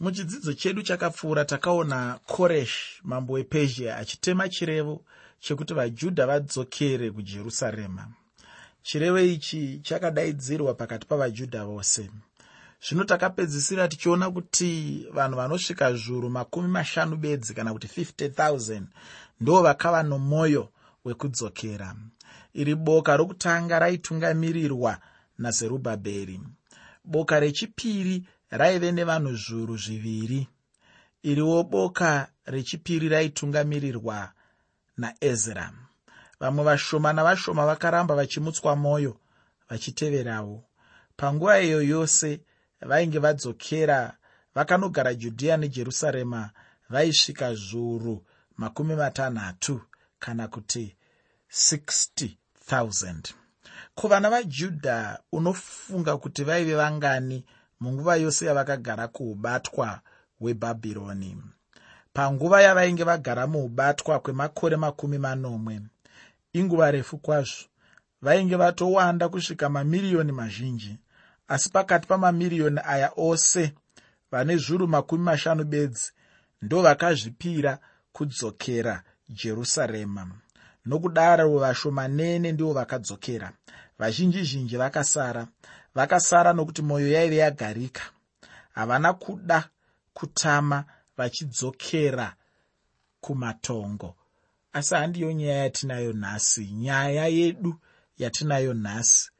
muchidzidzo chedu chakapfuura takaona koresh mambo wepezhia achitema chirevo chekuti vajudha vadzokere kujerusarema. Chirevo ichi chakadaidzirwa pakati pavajudha vose. Zvino takapedzisira tichiona kuti vanhu vanosvika zviuru makumi mashanu bedzi kana kuti 50 000 ndo vakava nomwoyo wekudzokera. Iri boka rokutanga raitungamirirwa nazerubhabheri boka rechipiri raive nevanhu zviuru zviviri. Iriwo boka rechipiri raitungamirirwa naezra. Vamwe vashoma navashoma vakaramba vachimutswa mwoyo vachiteverawo. Panguva iyo yose vainge vadzokera vakanogara judhiya nejerusarema vaisvika zviuru makumi matanhatu kana kuti 60 000 ko vana vajudha unofunga kuti vaive vangani munguva yose yavakagara kuubatwa hwebhabhironi. Panguva yavainge vagara muubatwa kwemakore makumi manomwe inguva refu kwazvo vainge vatowanda kusvika mamiriyoni mazhinji asi pakati pamamiriyoni aya ose vane zviuru makumi mashanu bedzi ndo vakazvipira kudzokera jerusarema. Nokudaro vashomanene ndivo vakadzokera vazhinji zhinji vakasara vakasara nokuti mwoyo yaive yagarika. Havana kuda kutama vachidzokera kumatongo. Asi handiyo nyaya yatinayo nhasi. Nyaya yedu yatinayo nhasi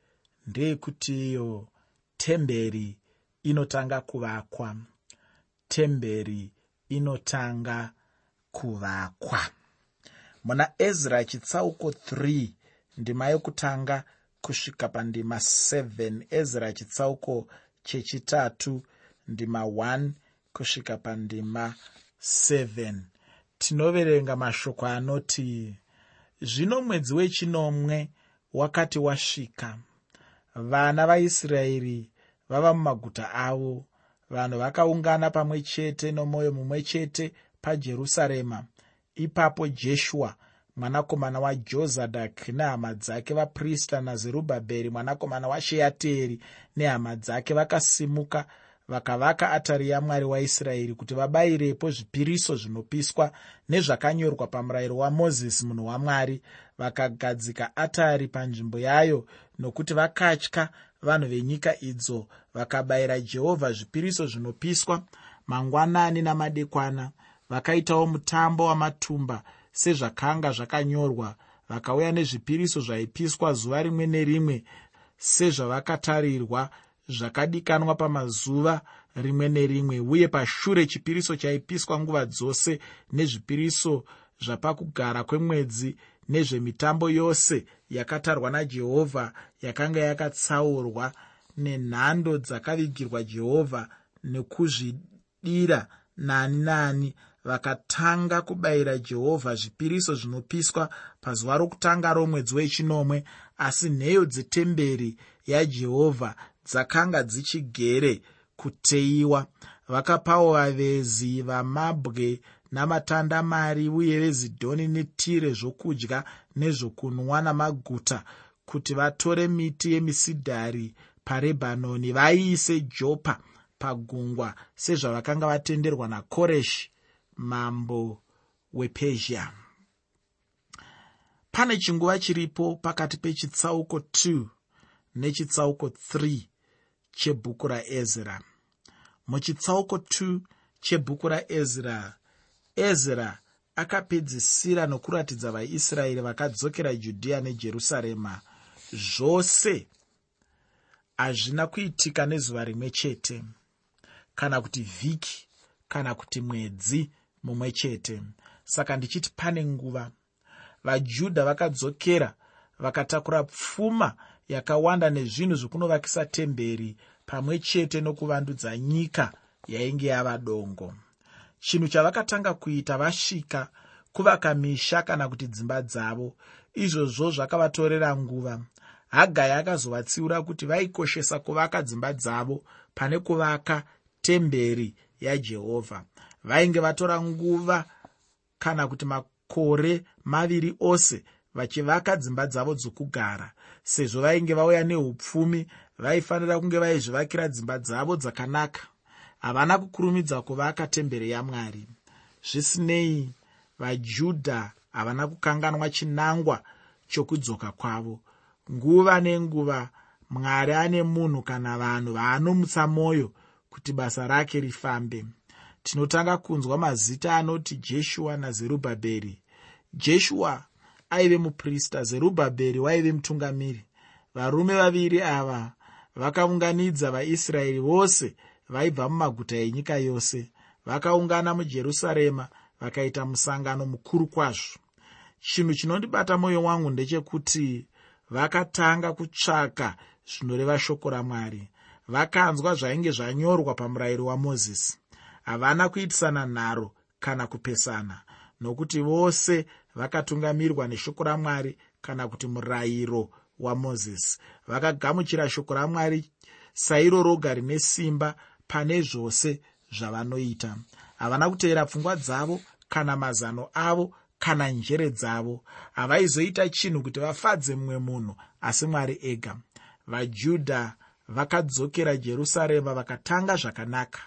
ndeyekuti iyo temberi inotanga kuvakwa. Temberi inotanga kuvakwa. Muna ezra chitsauko 3 ndima yokutanga kusvika pandima 7 ezra chitsauko chechitatu ndima 1 kusvika pandima 7 tinoverenga mashoko anoti zvino mwedzi wechinomwe wakati wasvika vana vaisraeri vava mumaguta avo vanhu vakaungana pamwe chete nomwoyo mumwe chete pajerusarema. Ipapo jeshua mwanakomana wajozadhaki nehama dzake vaprista nazerubhabheri mwanakomana washeateri nehama dzake vakasimuka vakavaka atari yamwari waisraeri kuti vabayirepo zvipiriso zvinopiswa nezvakanyorwa pamurayiro wamozisi munhu wamwari vakagadzika atari panzvimbo yayo nokuti vakatya vanhu venyika idzo vakabayira jehovha zvipiriso zvinopiswa mangwanani namadekwana. Vakaitawo mutambo wamatumba sezvakanga zvakanyorwa vakauya nezvipiriso zvaipiswa zuva rimwe nerimwe sezvavakatarirwa zvakadikanwa pamazuva rimwe nerimwe uye pashure chipiriso chaipiswa nguva dzose nezvipiriso zvapakugara kwemwedzi nezvemitambo yose yakatarwa najehovha yakanga yakatsaurwa nenhando dzakavigirwa jehovha nekuzvidira nani nani vakatanga kubayira jehovha zvipiriso zvinopiswa pazuva rokutanga romwedzi wechinomwe asi nheyo dzetemberi yajehovha dzakanga dzichigere kuteyiwa vakapawo vavezi vamabwe namatanda mari uye vezidhoni netire zvokudya nezvokunwa namaguta kuti vatore miti yemisidhari parebhanoni vaiise jopa pagungwa sezvavakanga vatenderwa nakoreshi mambo wepezhia pane chinguva chiripo pakati pechitsauko 2 nechitsauko 3 chebhuku raezra. Muchitsauko 2 chebhuku raezra ezra akapedzisira nokuratidza vaisraeri vakadzokera judhiya nejerusarema. Zvose hazvina kuitika nezuva rimwe chete kana kuti vhiki kana kuti mwedzi mumwe chete. Saka ndichiti pane nguva vajudha vakadzokera vakatakura pfuma yakawanda nezvinhu zvokunovakisa temberi pamwe chete nokuvandudza nyika yainge yava dongo. Chinhu chavakatanga kuita vasvika kuvaka misha kana kuti dzimba dzavo. Izvozvo zvakavatorera nguva. Hagai akazovatsiura kuti vaikoshesa kuvaka dzimba dzavo pane kuvaka temberi yajehovha vainge vatora nguva kana kuti makore maviri ose vachivaka dzimba dzavo dzokugara. Sezvo vainge vauya neupfumi vaifanira kunge vaizvivakira dzimba dzavo dzakanaka. Havana kukurumidza kuvaka temberi yamwari. Zvisinei vajudha havana kukanganwa chinangwa chokudzoka kwavo. Nguva nenguva mwari ane munhu kana vanhu vaanomutsa mwoyo kuti basa rake rifambe. Tinotanga kunzwa mazita anoti jeshua nazerubhabheri jeshua aive muprista zerubhabheri waive mutungamiri. Varume vaviri ava vakaunganidza vaisraeri vose vaibva mumaguta enyika yose. Vakaungana mujerusarema vakaita musangano mukuru kwazvo. Chinhu chinondibata mwoyo wangu ndechekuti vakatanga kutsvaka zvinoreva shoko ramwari vakanzwa zvainge zvanyorwa pamurayiro wamozisi. Havana kuitisana nharo kana kupesana nokuti vose vakatungamirwa neshoko ramwari kana kuti murayiro wamozisi. Vakagamuchira shoko ramwari sairo roga rine simba pane zvose zvavanoita. Havana kutevera pfungwa dzavo kana mazano avo kana njere dzavo. Havaizoita chinhu kuti vafadze mumwe munhu asi mwari ega. Vajudha vakadzokera jerusarema vakatanga zvakanaka.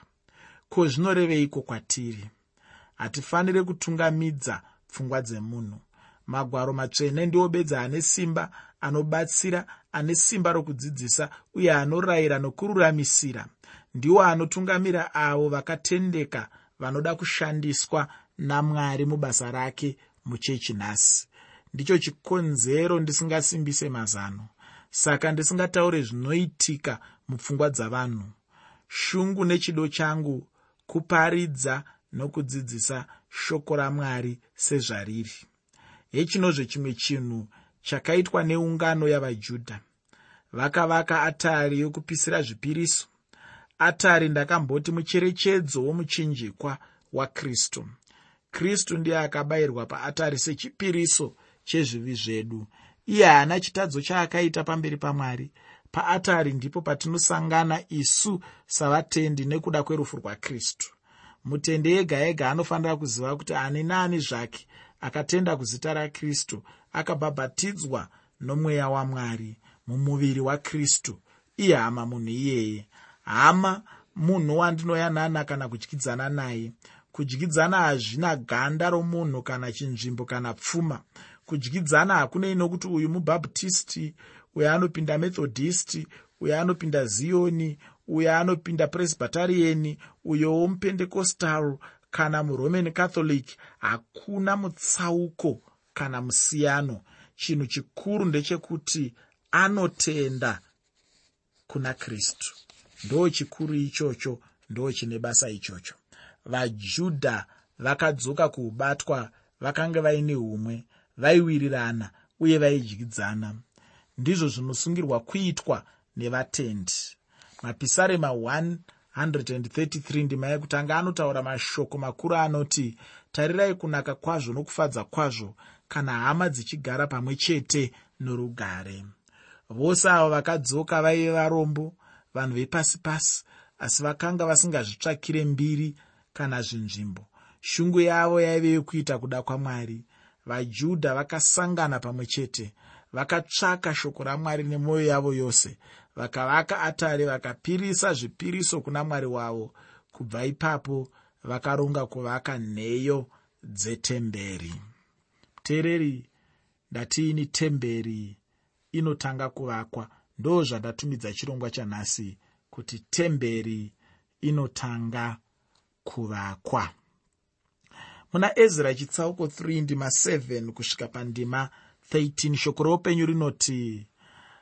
Ko zvinoreveiko kwatiri? Hatifaniri kutungamidza pfungwa dzemunhu. Magwaro matsvene ndiwo bedza ane simba anobatsira ane simba rokudzidzisa uye anorayira nokururamisira. Ndiwo anotungamira avo vakatendeka vanoda kushandiswa namwari mubasa rake muchechi nhasi. Ndicho chikonzero ndisingasimbise mazano saka ndisingataure zvinoitika mupfungwa dzavanhu. Shungu nechido changu kuparidza nokudzidzisa shoko ramwari sezvariri. Hechinozve chimwe chinhu chakaitwa neungano yavajudha. Vakavaka atari yokupisira zvipiriso. Atari ndakamboti mucherechedzo womuchinjikwa wakristu. Kristu ndiye akabayirwa paatari sechipiriso chezvivi zvedu iye haana chitadzo chaakaita pamberi pamwari. Paatari ndipo patinosangana isu savatendi nekuda kwerufu rwakristu. Mutende ega ega anofanira kuziva kuti ani naani zvake akatenda kuzita rakristu akabhabhatidzwa nomweya wamwari mumuviri wakristu. Iye hama munhu iyeye. Hama munhu wandinoyanana kana kudyidzana naye. Kudyidzana hazvina ganda romunhu kana chinzvimbo kana pfuma kudyidzana hakunei nokuti uyu mubhabhatisti uyo anopinda methodhisti uyo anopinda ziyoni uyo anopinda presbytariani uyowo mupendekostal kana muroman catholic hakuna mutsauko kana musiyano. Chinhu chikuru ndechekuti anotenda kuna kristu. Ndo chikuru ichocho ndo chine basa ichocho. Vajudha vakadzoka kuubatwa vakanga vaine umwe vaiwirirana uye vaidyidzana ndizvo zvinosungirwa kuitwa nevatendi. Mapisarema 133 ndima yekutanga anotaura mashoko makuru anoti tarirai kunaka kwazvo nokufadza kwazvo kana hama dzichigara pamwe chete norugare. Vose avo vakadzoka vaive varombo vanhu vepasi pasi asi vakanga vasingazvitsvakire mbiri kana zvinzvimbo. Shungu yavo yaive yokuita kuda kwamwari vajudha vakasangana pamwe chete vakatsvaka shoko ramwari nemwoyo yavo yose vakavaka atare vakapirisa zvipiriso kuna mwari wavo. Kubva ipapo vakaronga kuvaka nheyo dzetemberi. Muteereri ndatiini temberi inotanga kuvakwa. Ndo zvandatumidza chirongwa chanhasi kuti temberi inotanga kuvakwa muna ezra chitsauko 3 ndima 7 kusvika pandima 13 shoko roupenyu rinoti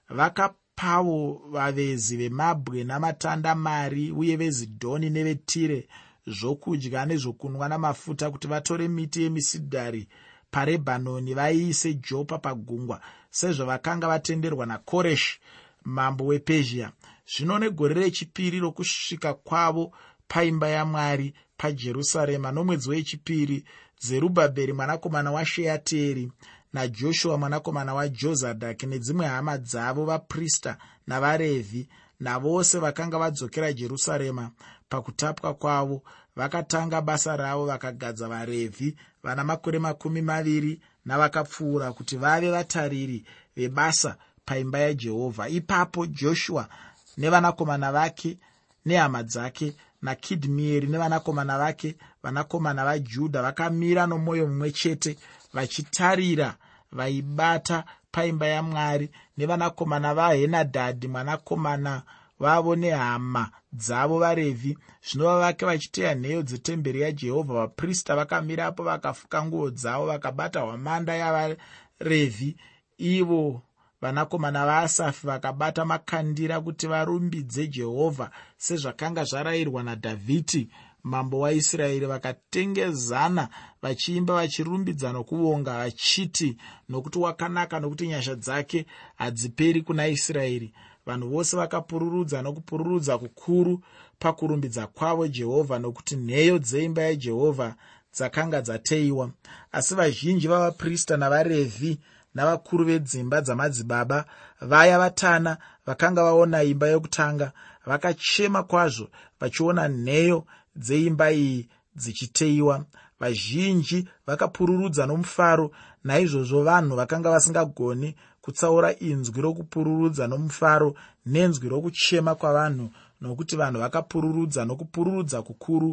vakapawo vavezi vemabwe namatanda mari uye vezidhoni nevetire zvokudya nezvokunwa namafuta kuti vatore miti yemisidhari parebhanoni vaiise jopa pagungwa sezvavakanga vatenderwa nakoreshi mambo wepezhia. Zvino negore rechipiri rokusvika kwavo paimba yamwari pajerusarema nomwedzi wechipiri zerubhabheri mwanakomana washeateri najoshua mwanakomana wajozadhaki nedzimwe hama dzavo vaprista navarevhi navose vakanga vadzokera jerusarema pakutapwa kwavo vakatanga basa ravo vakagadza varevhi vana makore makumi maviri navakapfuura kuti vave vatariri vebasa paimba yajehovha. Ipapo joshua nevanakomana vake nehama dzake nakidmieri nevanakomana vake vanakomana vajudha vakamira nomwoyo mumwe chete vachitarira vaibata paimba yamwari nevanakomana vahenadhadhi mwanakomana vavo nehama dzavo varevhi. Zvinova vake vachiteya nheyo dzetemberi yajehovha. Vaprista vakamirapo vakafuka nguo dzavo vakabata hwamanda yavarevhi. Ivo vanakomana vaasafi vakabata makandira kuti varumbidze jehovha sezvakanga zvarayirwa nadhavhidhi mambo waisraeri vakatengezana vachiimba vachirumbidza nokuvonga vachiti nokuti wakanaka nokuti nyasha dzake hadziperi kuna israeri. Vanhu vose vakapururudza nokupururudza kukuru pakurumbidza kwavo jehovha nokuti nheyo dzeimba yajehovha dzakanga dzateyiwa asi vazhinji vavaprista navarevhi navakuru vedzimba dzamadzibaba vaya vatana vakanga vaona imba yokutanga vakachema kwazvo vachiona nheyo dzeimba iyi dzichiteyiwa vazhinji vakapururudza nomufaro naizvozvo vanhu vakanga vasingagoni kutsaura inzwi rokupururudza nomufaro nenzwi rokuchema kwavanhu nokuti vanhu vakapururudza nokupururudza kukuru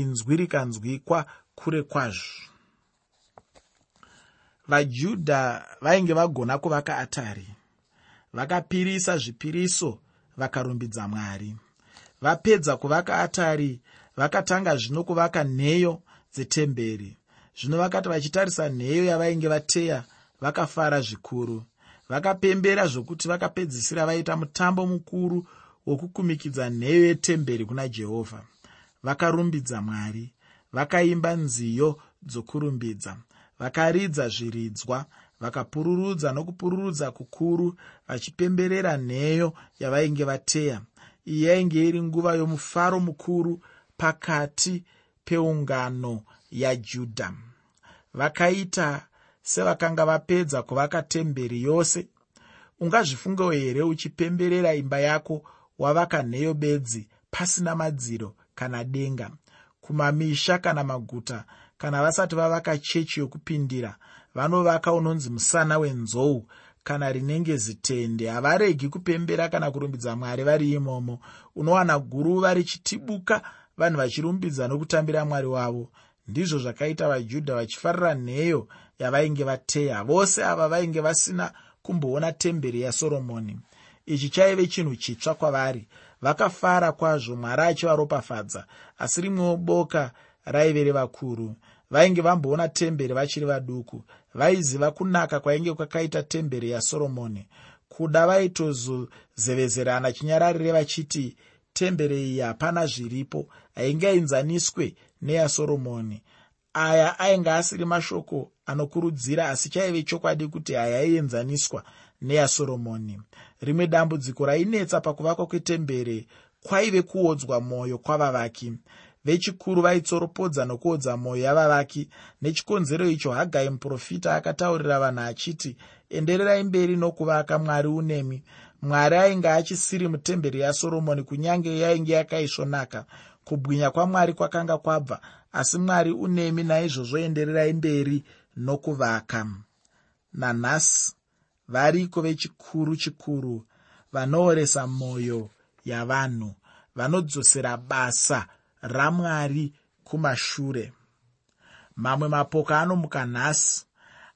inzwi rikanzwikwa kure kwazvo vajudha vainge vagona kuvaka atari vakapirisa zvipiriso vakarumbidza mwari. Vapedza kuvaka atari vakatanga zvino kuvaka nheyo dzetemberi zvino vakati vachitarisa nheyo yavainge vateya vakafara zvikuru. Vakapembera zvokuti vakapedzisira vaita mutambo mukuru wokukumikidza nheyo yetemberi kuna jehovha. Vakarumbidza mwari vakaimba nziyo dzokurumbidza vakaridza zviridzwa vakapururudza nokupururudza kukuru vachipemberera nheyo yavainge vateya. Iyi yainge iri nguva yomufaro mukuru pakati peungano yajudha vakaita sevakanga vapedza kuvaka temberi yose. Ungazvifungewo here uchipemberera imba yako wavaka nheyo bedzi pasina madziro kana denga? Kumamisha kana maguta kana vasati vavaka chechi yokupindira vanovaka unonzi musana wenzou. Kana rinenge zitende havaregi kupembera kana kurumbidza mwari vari imomo. Unowana guruva richitibuka vanhu vachirumbidza nokutambira mwari wavo. Ndizvo zvakaita vajudha vachifarira nheyo yavainge vateya. Vose ava vainge vasina kumboona temberi yasoromoni. Ichi chaive chinhu chitsva kwavari. Vakafara kwazvo mwari achivaropafadza. Asi rimwewo boka raive revakuru. Vainge vamboona temberi vachiri vaduku. Vaiziva kunaka kwainge kwakaita temberi yasoromoni. Kuda vaitozozevezerana chinyararire vachiti temberi iyi hapana zviripo haingainzaniswe neyasoromoni. Aya ainge asiri mashoko anokurudzira asi chaive chokwadi kuti hayaienzaniswa neyasoromoni. Rimwe dambudziko rainetsa pakuvakwa kwetembere kwaive kuodzwa mwoyo kwavavaki vechikuru vaitsoropodza nokuodza mwoyo yavavaki. Nechikonzero icho hagai muprofita akataurira vanhu achiti endererai mberi nokuvaka mwari unemi. Mwari ainge achisiri mutemberi yasoromoni kunyange yainge yakaisvonaka. Kubwinya kwamwari kwakanga kwabva asi mwari unemi naizvozvo endererai mberi nokuvaka. Nanhasi variko vechikuru chikuru vanooresa mwoyo yavanhu vanodzosera basa ramwari kumashure. Mamwe mapoka anomuka nhasi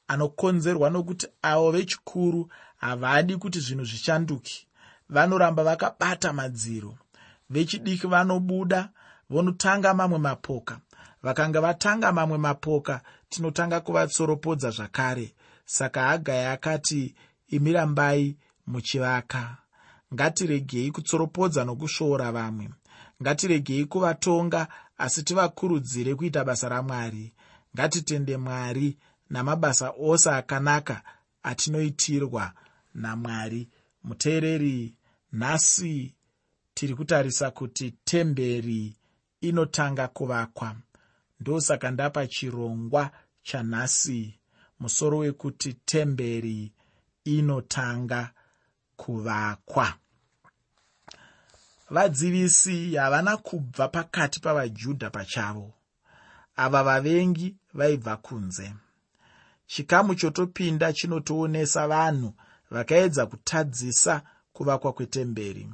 anokonzerwa nokuti avo vechikuru havadi kuti zvinhu zvichanduki vanoramba vakabata madziro. Vechidiki vanobuda vonotanga mamwe mapoka. Vakanga vatanga mamwe mapoka tinotanga kuvatsoropodza zvakare. Saka hagai akati imirambai muchivaka. Ngatiregei kutsoropodza nokusvoora vamwe ngatiregei kuvatonga asi tivakurudzire kuita basa ramwari. Ngatitende mwari namabasa ose akanaka atinoitirwa namwari. Muteereri nhasi tiri kutarisa kuti temberi inotanga kuvakwa. Ndosaka ndapa chirongwa chanhasi musoro wekuti temberi inotanga kuvakwa vadzivisi havana kubva pakati pavajudha pachavo. Ava vavengi vaibva kunze. Chikamu chotopinda chinotoonesa vanhu vakaedza kutadzisa kuvakwa kwetemberi.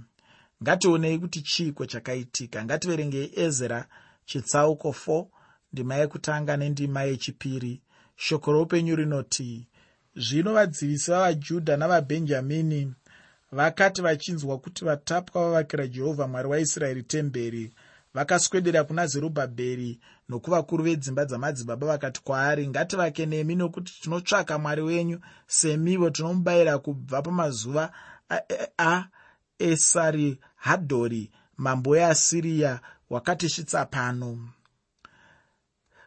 Ngationei kuti chiiko chakaitika. Ngativerengei ezra chitsauko 4 ndima yekutanga nendima yechipiri. Shoko roupenyu rinoti zvino vadzivisi vavajudha navabhenjamini vakati vachinzwa kuti vatapwa vavakira jehovha mwari waisraeri temberi vakaswedera kuna zerubhabheri nokuvakuru vedzimba dzamadzibaba vakati kwaari ngativake nemi nokuti tinotsvaka mwari wenyu semivo tinomubayira kubva pamazuva aesarihadhori mambo weasiriya wakatisvitsa pano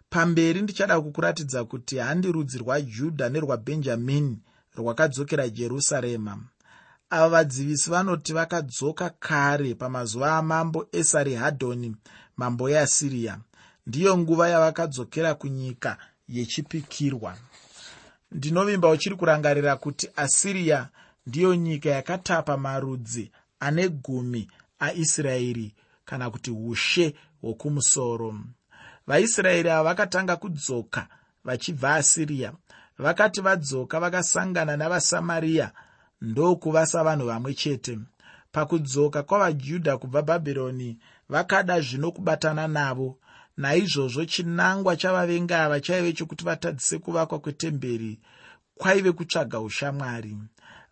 pamberi ndichada kukuratidza kuti handi rudzi rwajudha nerwabhenjamini rwakadzokera jerusarema ava vadzivisi vanoti vakadzoka kare pamazuva amambo esarihadhoni mambo yeasiriya ndiyo nguva yavakadzokera kunyika yechipikirwa. Ndinovimba uchiri kurangarira kuti asiriya ndiyo nyika yakatapa marudzi ane gumi aisraeri kana kuti ushe hwokumusoro. Vaisraeri ava vakatanga kudzoka vachibva asiriya vakati vadzoka vakasangana navasamariya ndokuva savanhu vamwe chete. Pakudzoka kwavajudha kubva bhabhironi vakada zvino kubatana navo. Naizvozvo chinangwa chavavengi ava chaive chokuti vatadzise kuvakwa kwetemberi kwaive kutsvaga ushamwari.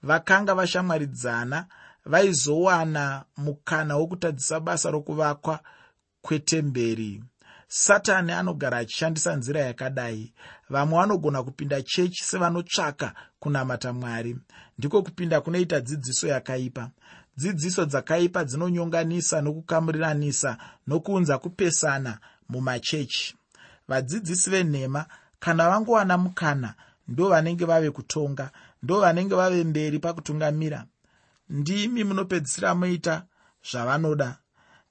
Vakanga vashamwaridzana vaizowana mukana wokutadzisa basa rokuvakwa kwetemberi. Satani anogara achishandisa nzira yakadai. Vamwe vanogona kupinda chechi sevanotsvaka kunamata mwari. Ndiko kupinda kunoita dzidziso yakaipa. Dzidziso dzakaipa dzinonyonganisa nokukamuriranisa nokuunza kupesana mumachechi. Vadzidzisi venhema kana vangowana mukana ndo vanenge vave kutonga ndo vanenge vave mberi pakutungamira. Ndimi munopedzisira muita zvavanoda.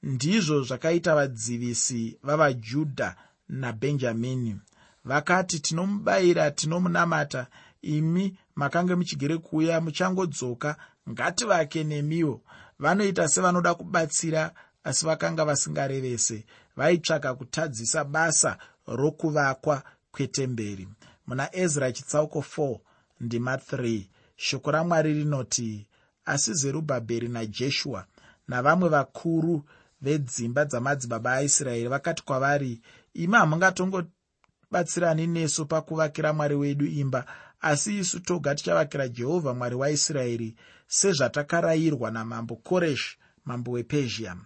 Ndizvo zvakaita vadzivisi vavajudha nabhenjamini vakati tinomubayira tinomunamata imi makange muchigere kuuya muchangodzoka ngativake nemiwo. Vanoita sevanoda kubatsira asi vakanga vasingarevese. Vaitsvaka kutadzisa basa rokuvakwa kwetemberi. Muna ezra chitsauko 4 ndima 3 shoko ramwari rinoti asi zerubhabheri najeshua navamwe vakuru vedzimba dzamadzibaba aisraeri vakati kwavari imi hamungatongobatsirani nesu pakuvakira mwari wedu imba asi isu toga tichavakira jehovha mwari waisraeri sezvatakarayirwa namambo koreshi mambo wepezhia.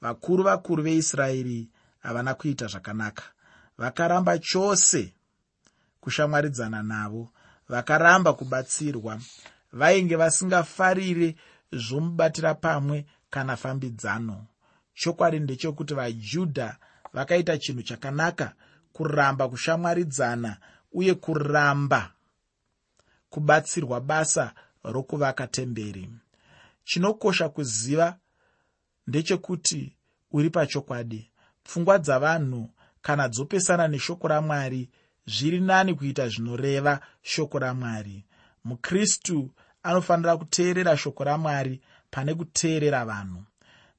Vakuru vakuru veisraeri havana kuita zvakanaka. Vakaramba chose kushamwaridzana navo. Vakaramba kubatsirwa. Vainge vasingafarire zvomubatira pamwe kana fambidzano. Chokwadi ndechekuti vajudha vakaita chinhu chakanaka kuramba kushamwaridzana uye kuramba kubatsirwa basa rokuvaka temberi. Chinokosha kuziva ndechekuti uri pachokwadi. Pfungwa dzavanhu kana dzopesana neshoko ramwari zviri nani kuita zvinoreva shoko ramwari. Mukristu anofanira kuteerera shoko ramwari pane kuteerera vanhu.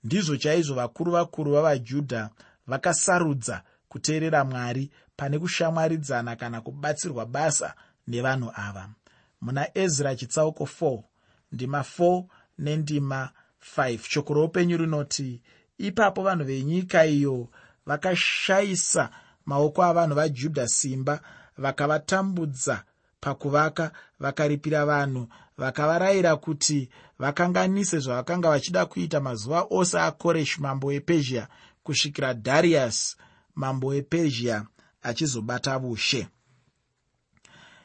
Ndizvo chaizvo vakuru vakuru vavajudha vakasarudza kuteerera mwari pane kushamwaridzana kana kubatsirwa basa nevanhu ava muna ezra chitsauko 4 ndima 4 nendima 5 shoko roupenyu rinoti ipapo vanhu venyika iyo vakashayisa maoko avanhu vajudha simba vakavatambudza pakuvaka vakaripira vanhu vakavarayira kuti vakanganise zvavakanga vachida kuita mazuva ose akoreshi mambo wepezhia kusvikira dhariasi mambo wepezhia achizobata ushe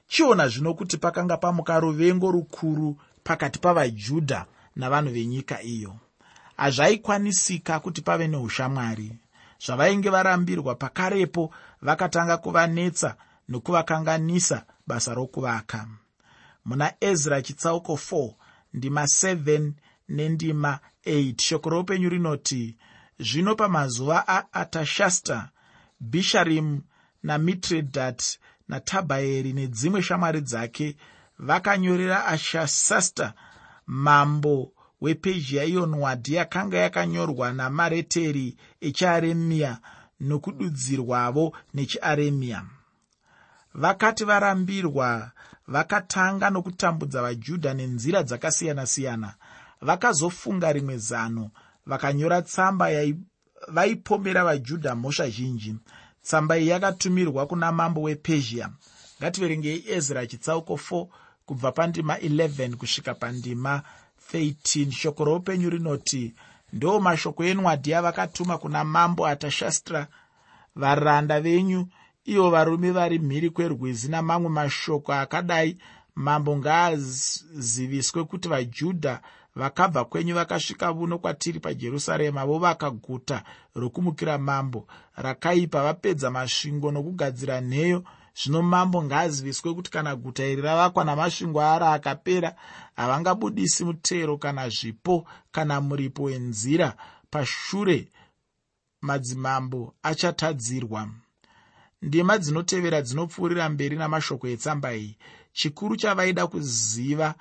chiona zvino kuti pakanga pamuka ruvengo rukuru pakati pavajudha navanhu venyika iyo. Hazvaikwanisika kuti pave neushamwari. Zvavainge varambirwa pakarepo vakatanga kuvanetsa nokuvakanganisa basa rokuvaka. Muna ezra chitsauko 4 ndima 7 nendima 8 shoko roupenyu rinoti zvino pamazuva aatashasta bhisharimu namitredat natabhaeri nedzimwe shamwari dzake vakanyorera ashasasta mambo wepezhia iyo nwadi yakanga yakanyorwa namareteri echiaremia nokududzirwavo nechiaremia. Vakati varambirwa vakatanga nokutambudza vajudha nenzira dzakasiyana-siyana vakazofunga rimwe zano vakanyora tsamba vaipomera vajudha mhosva zhinji tsamba iyi yakatumirwa kuna mambo wepezhia ngativerengei ezra chitsauko 4 kubva pandima 11 kusvika pandima 13 shoko roupenyu rinoti ndo mashoko enwadhi avakatuma kuna mambo atashastra varanda venyu ivo varume vari mhiri kwerwizi namamwe mashoko akadai mambo ngaaziviswe kuti vajudha vakabva kwenyu vakasvika vuno kwatiri pajerusarema vovaka guta rokumukira mambo. Rakaipa vapedza masvingo nokugadzira nheyo. Zvino mambo ngaaziviswe kuti kana guta iri ravakwa namasvingo aro akapera havangabudisi mutero kana zvipo kana muripo wenzira. Pashure madzimambo achatadzirwa. Ndima dzinotevera dzinopfuurira mberi namashoko etsamba iyi. Chikuru chavaida kuziva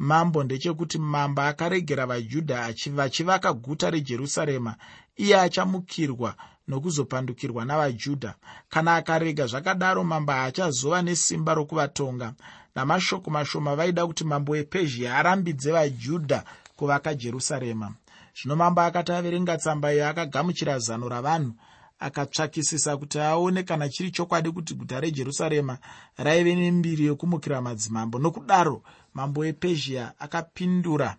mambo ndechekuti mambo akaregera vajudha vachivaka guta rejerusarema iye achamukirwa nokuzopandukirwa navajudha. Kana akarega zvakadaro mambo haachazova nesimba rokuvatonga namashoko mashoma vaida kuti mambo wepezhia arambidze vajudha kuvaka jerusarema. Zvino mambo akati averenga tsamba iyo akagamuchira zano ravanhu akatsvakisisa kuti aone kana chiri chokwadi kuti guta rejerusarema raive nembiri yokumukira madzimambo. Nokudaro mambo wepezhia akapindura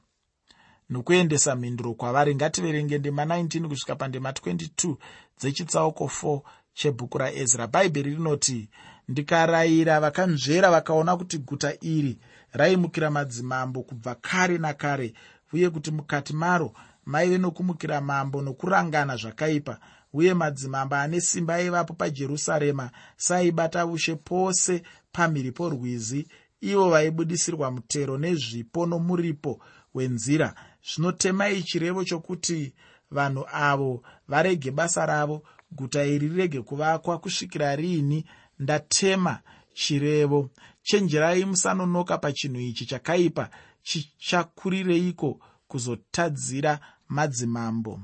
nokuendesa mhinduro kwavari. Ngativerenge ndema 19 kusvika pandema 22 dzechitsauko 4 chebhuku raezra. Bhaibheri rinoti ndikarayira vakanzvera vakaona kuti guta iri raimukira madzimambo kubva kare nakare uye kuti mukati maro maive nokumukira mambo nokurangana zvakaipa uye madzimambo ane simba aivapo pajerusarema saibata ushe pose pamhiri porwizi ivo vaibudisirwa mutero nezvipo nomuripo wenzira. Zvinotemai chirevo chokuti vanhu avo varege basa ravo guta iri rirege kuvakwa kusvikira riini? Ndatema chirevo. Chenjerai musanonoka pachinhu ichi chakaipa chichakurireiko kuzotadzira madzimambo?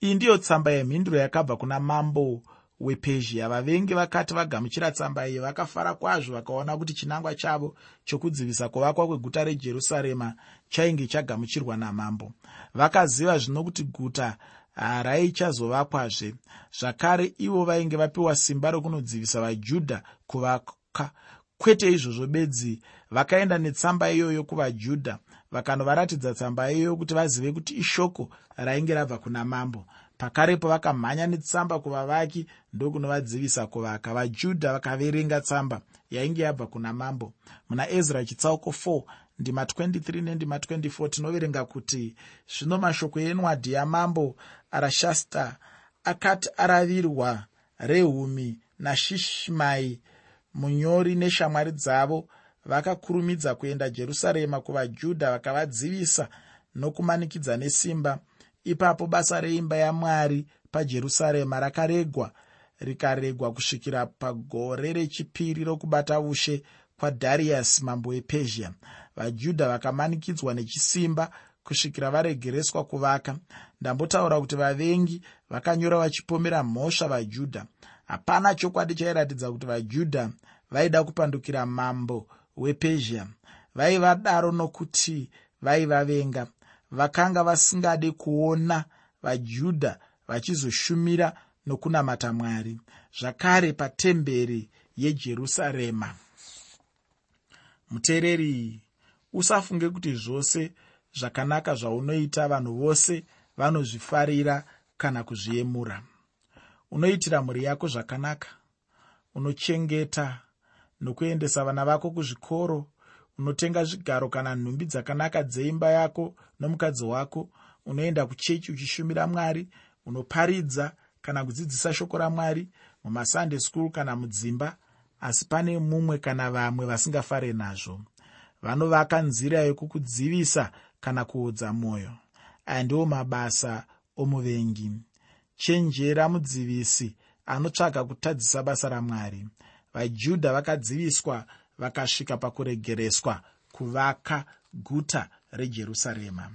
Iyi ndiyo tsamba yemhinduro yakabva kuna mambo wepezhia vavengi vakati vagamuchira tsamba iyi vakafara kwazvo vakaona kuti chinangwa chavo chokudzivisa kuvakwa kweguta rejerusarema chainge chagamuchirwa namambo. Vakaziva zvino kuti guta haraichazovakwazve zvakare ivo vainge vapiwa simba rokunodzivisa vajudha kuvaka. Kwete izvozvo bedzi vakaenda netsamba iyoyo kuvajudha vakanovaratidza tsamba iyoyo kuti vazive kuti ishoko rainge rabva kuna mambo pakarepo vakamhanya netsamba kuvavaki ndokunovadzivisa kuvaka. Vajudha vakaverenga tsamba yainge yabva kuna mambo. Muna ezra chitsauko 4 ndima 23 nendima 24 tinoverenga kuti zvino mashoko enwadhi yamambo arashasta akati aravirwa rehumi nashishimai munyori neshamwari dzavo vakakurumidza kuenda jerusarema kuvajudha vakavadzivisa nokumanikidza nesimba ipapo basa reimba yamwari pajerusarema rakaregwa rikaregwa kusvikira pagore rechipiri rokubata ushe kwadhariasi mambo wepezhia. Vajudha vakamanikidzwa nechisimba kusvikira varegereswa kuvaka. Ndambotaura kuti vavengi vakanyora vachipomera mhosva vajudha. Hapana chokwadi chairatidza kuti vajudha vaida kupandukira mambo wepezhia. Vaivadaro nokuti vaivavenga vakanga vasingade kuona vajudha vachizoshumira nokunamata mwari zvakare patemberi yejerusarema. Muteereri usafunge kuti zvose zvakanaka zvaunoita vanhu vose vanozvifarira kana kuzviemura. Unoitira mhuri yako zvakanaka unochengeta nokuendesa vana vako kuzvikoro unotenga zvigaro kana nhumbi dzakanaka dzeimba yako nomukadzi wako unoenda kuchechi uchishumira mwari unoparidza kana kudzidzisa shoko ramwari mumasunday school kana mudzimba asi pane mumwe kana vamwe vasingafare nazvo. Vanovaka nzira yekukudzivisa kana kuudza mwoyo. Aya ndiwo mabasa omuvengi. Chenjera mudzivisi anotsvaga kutadzisa basa ramwari. Vajudha vakadziviswa vakasvika pakuregereswa kuvaka guta rejerusarema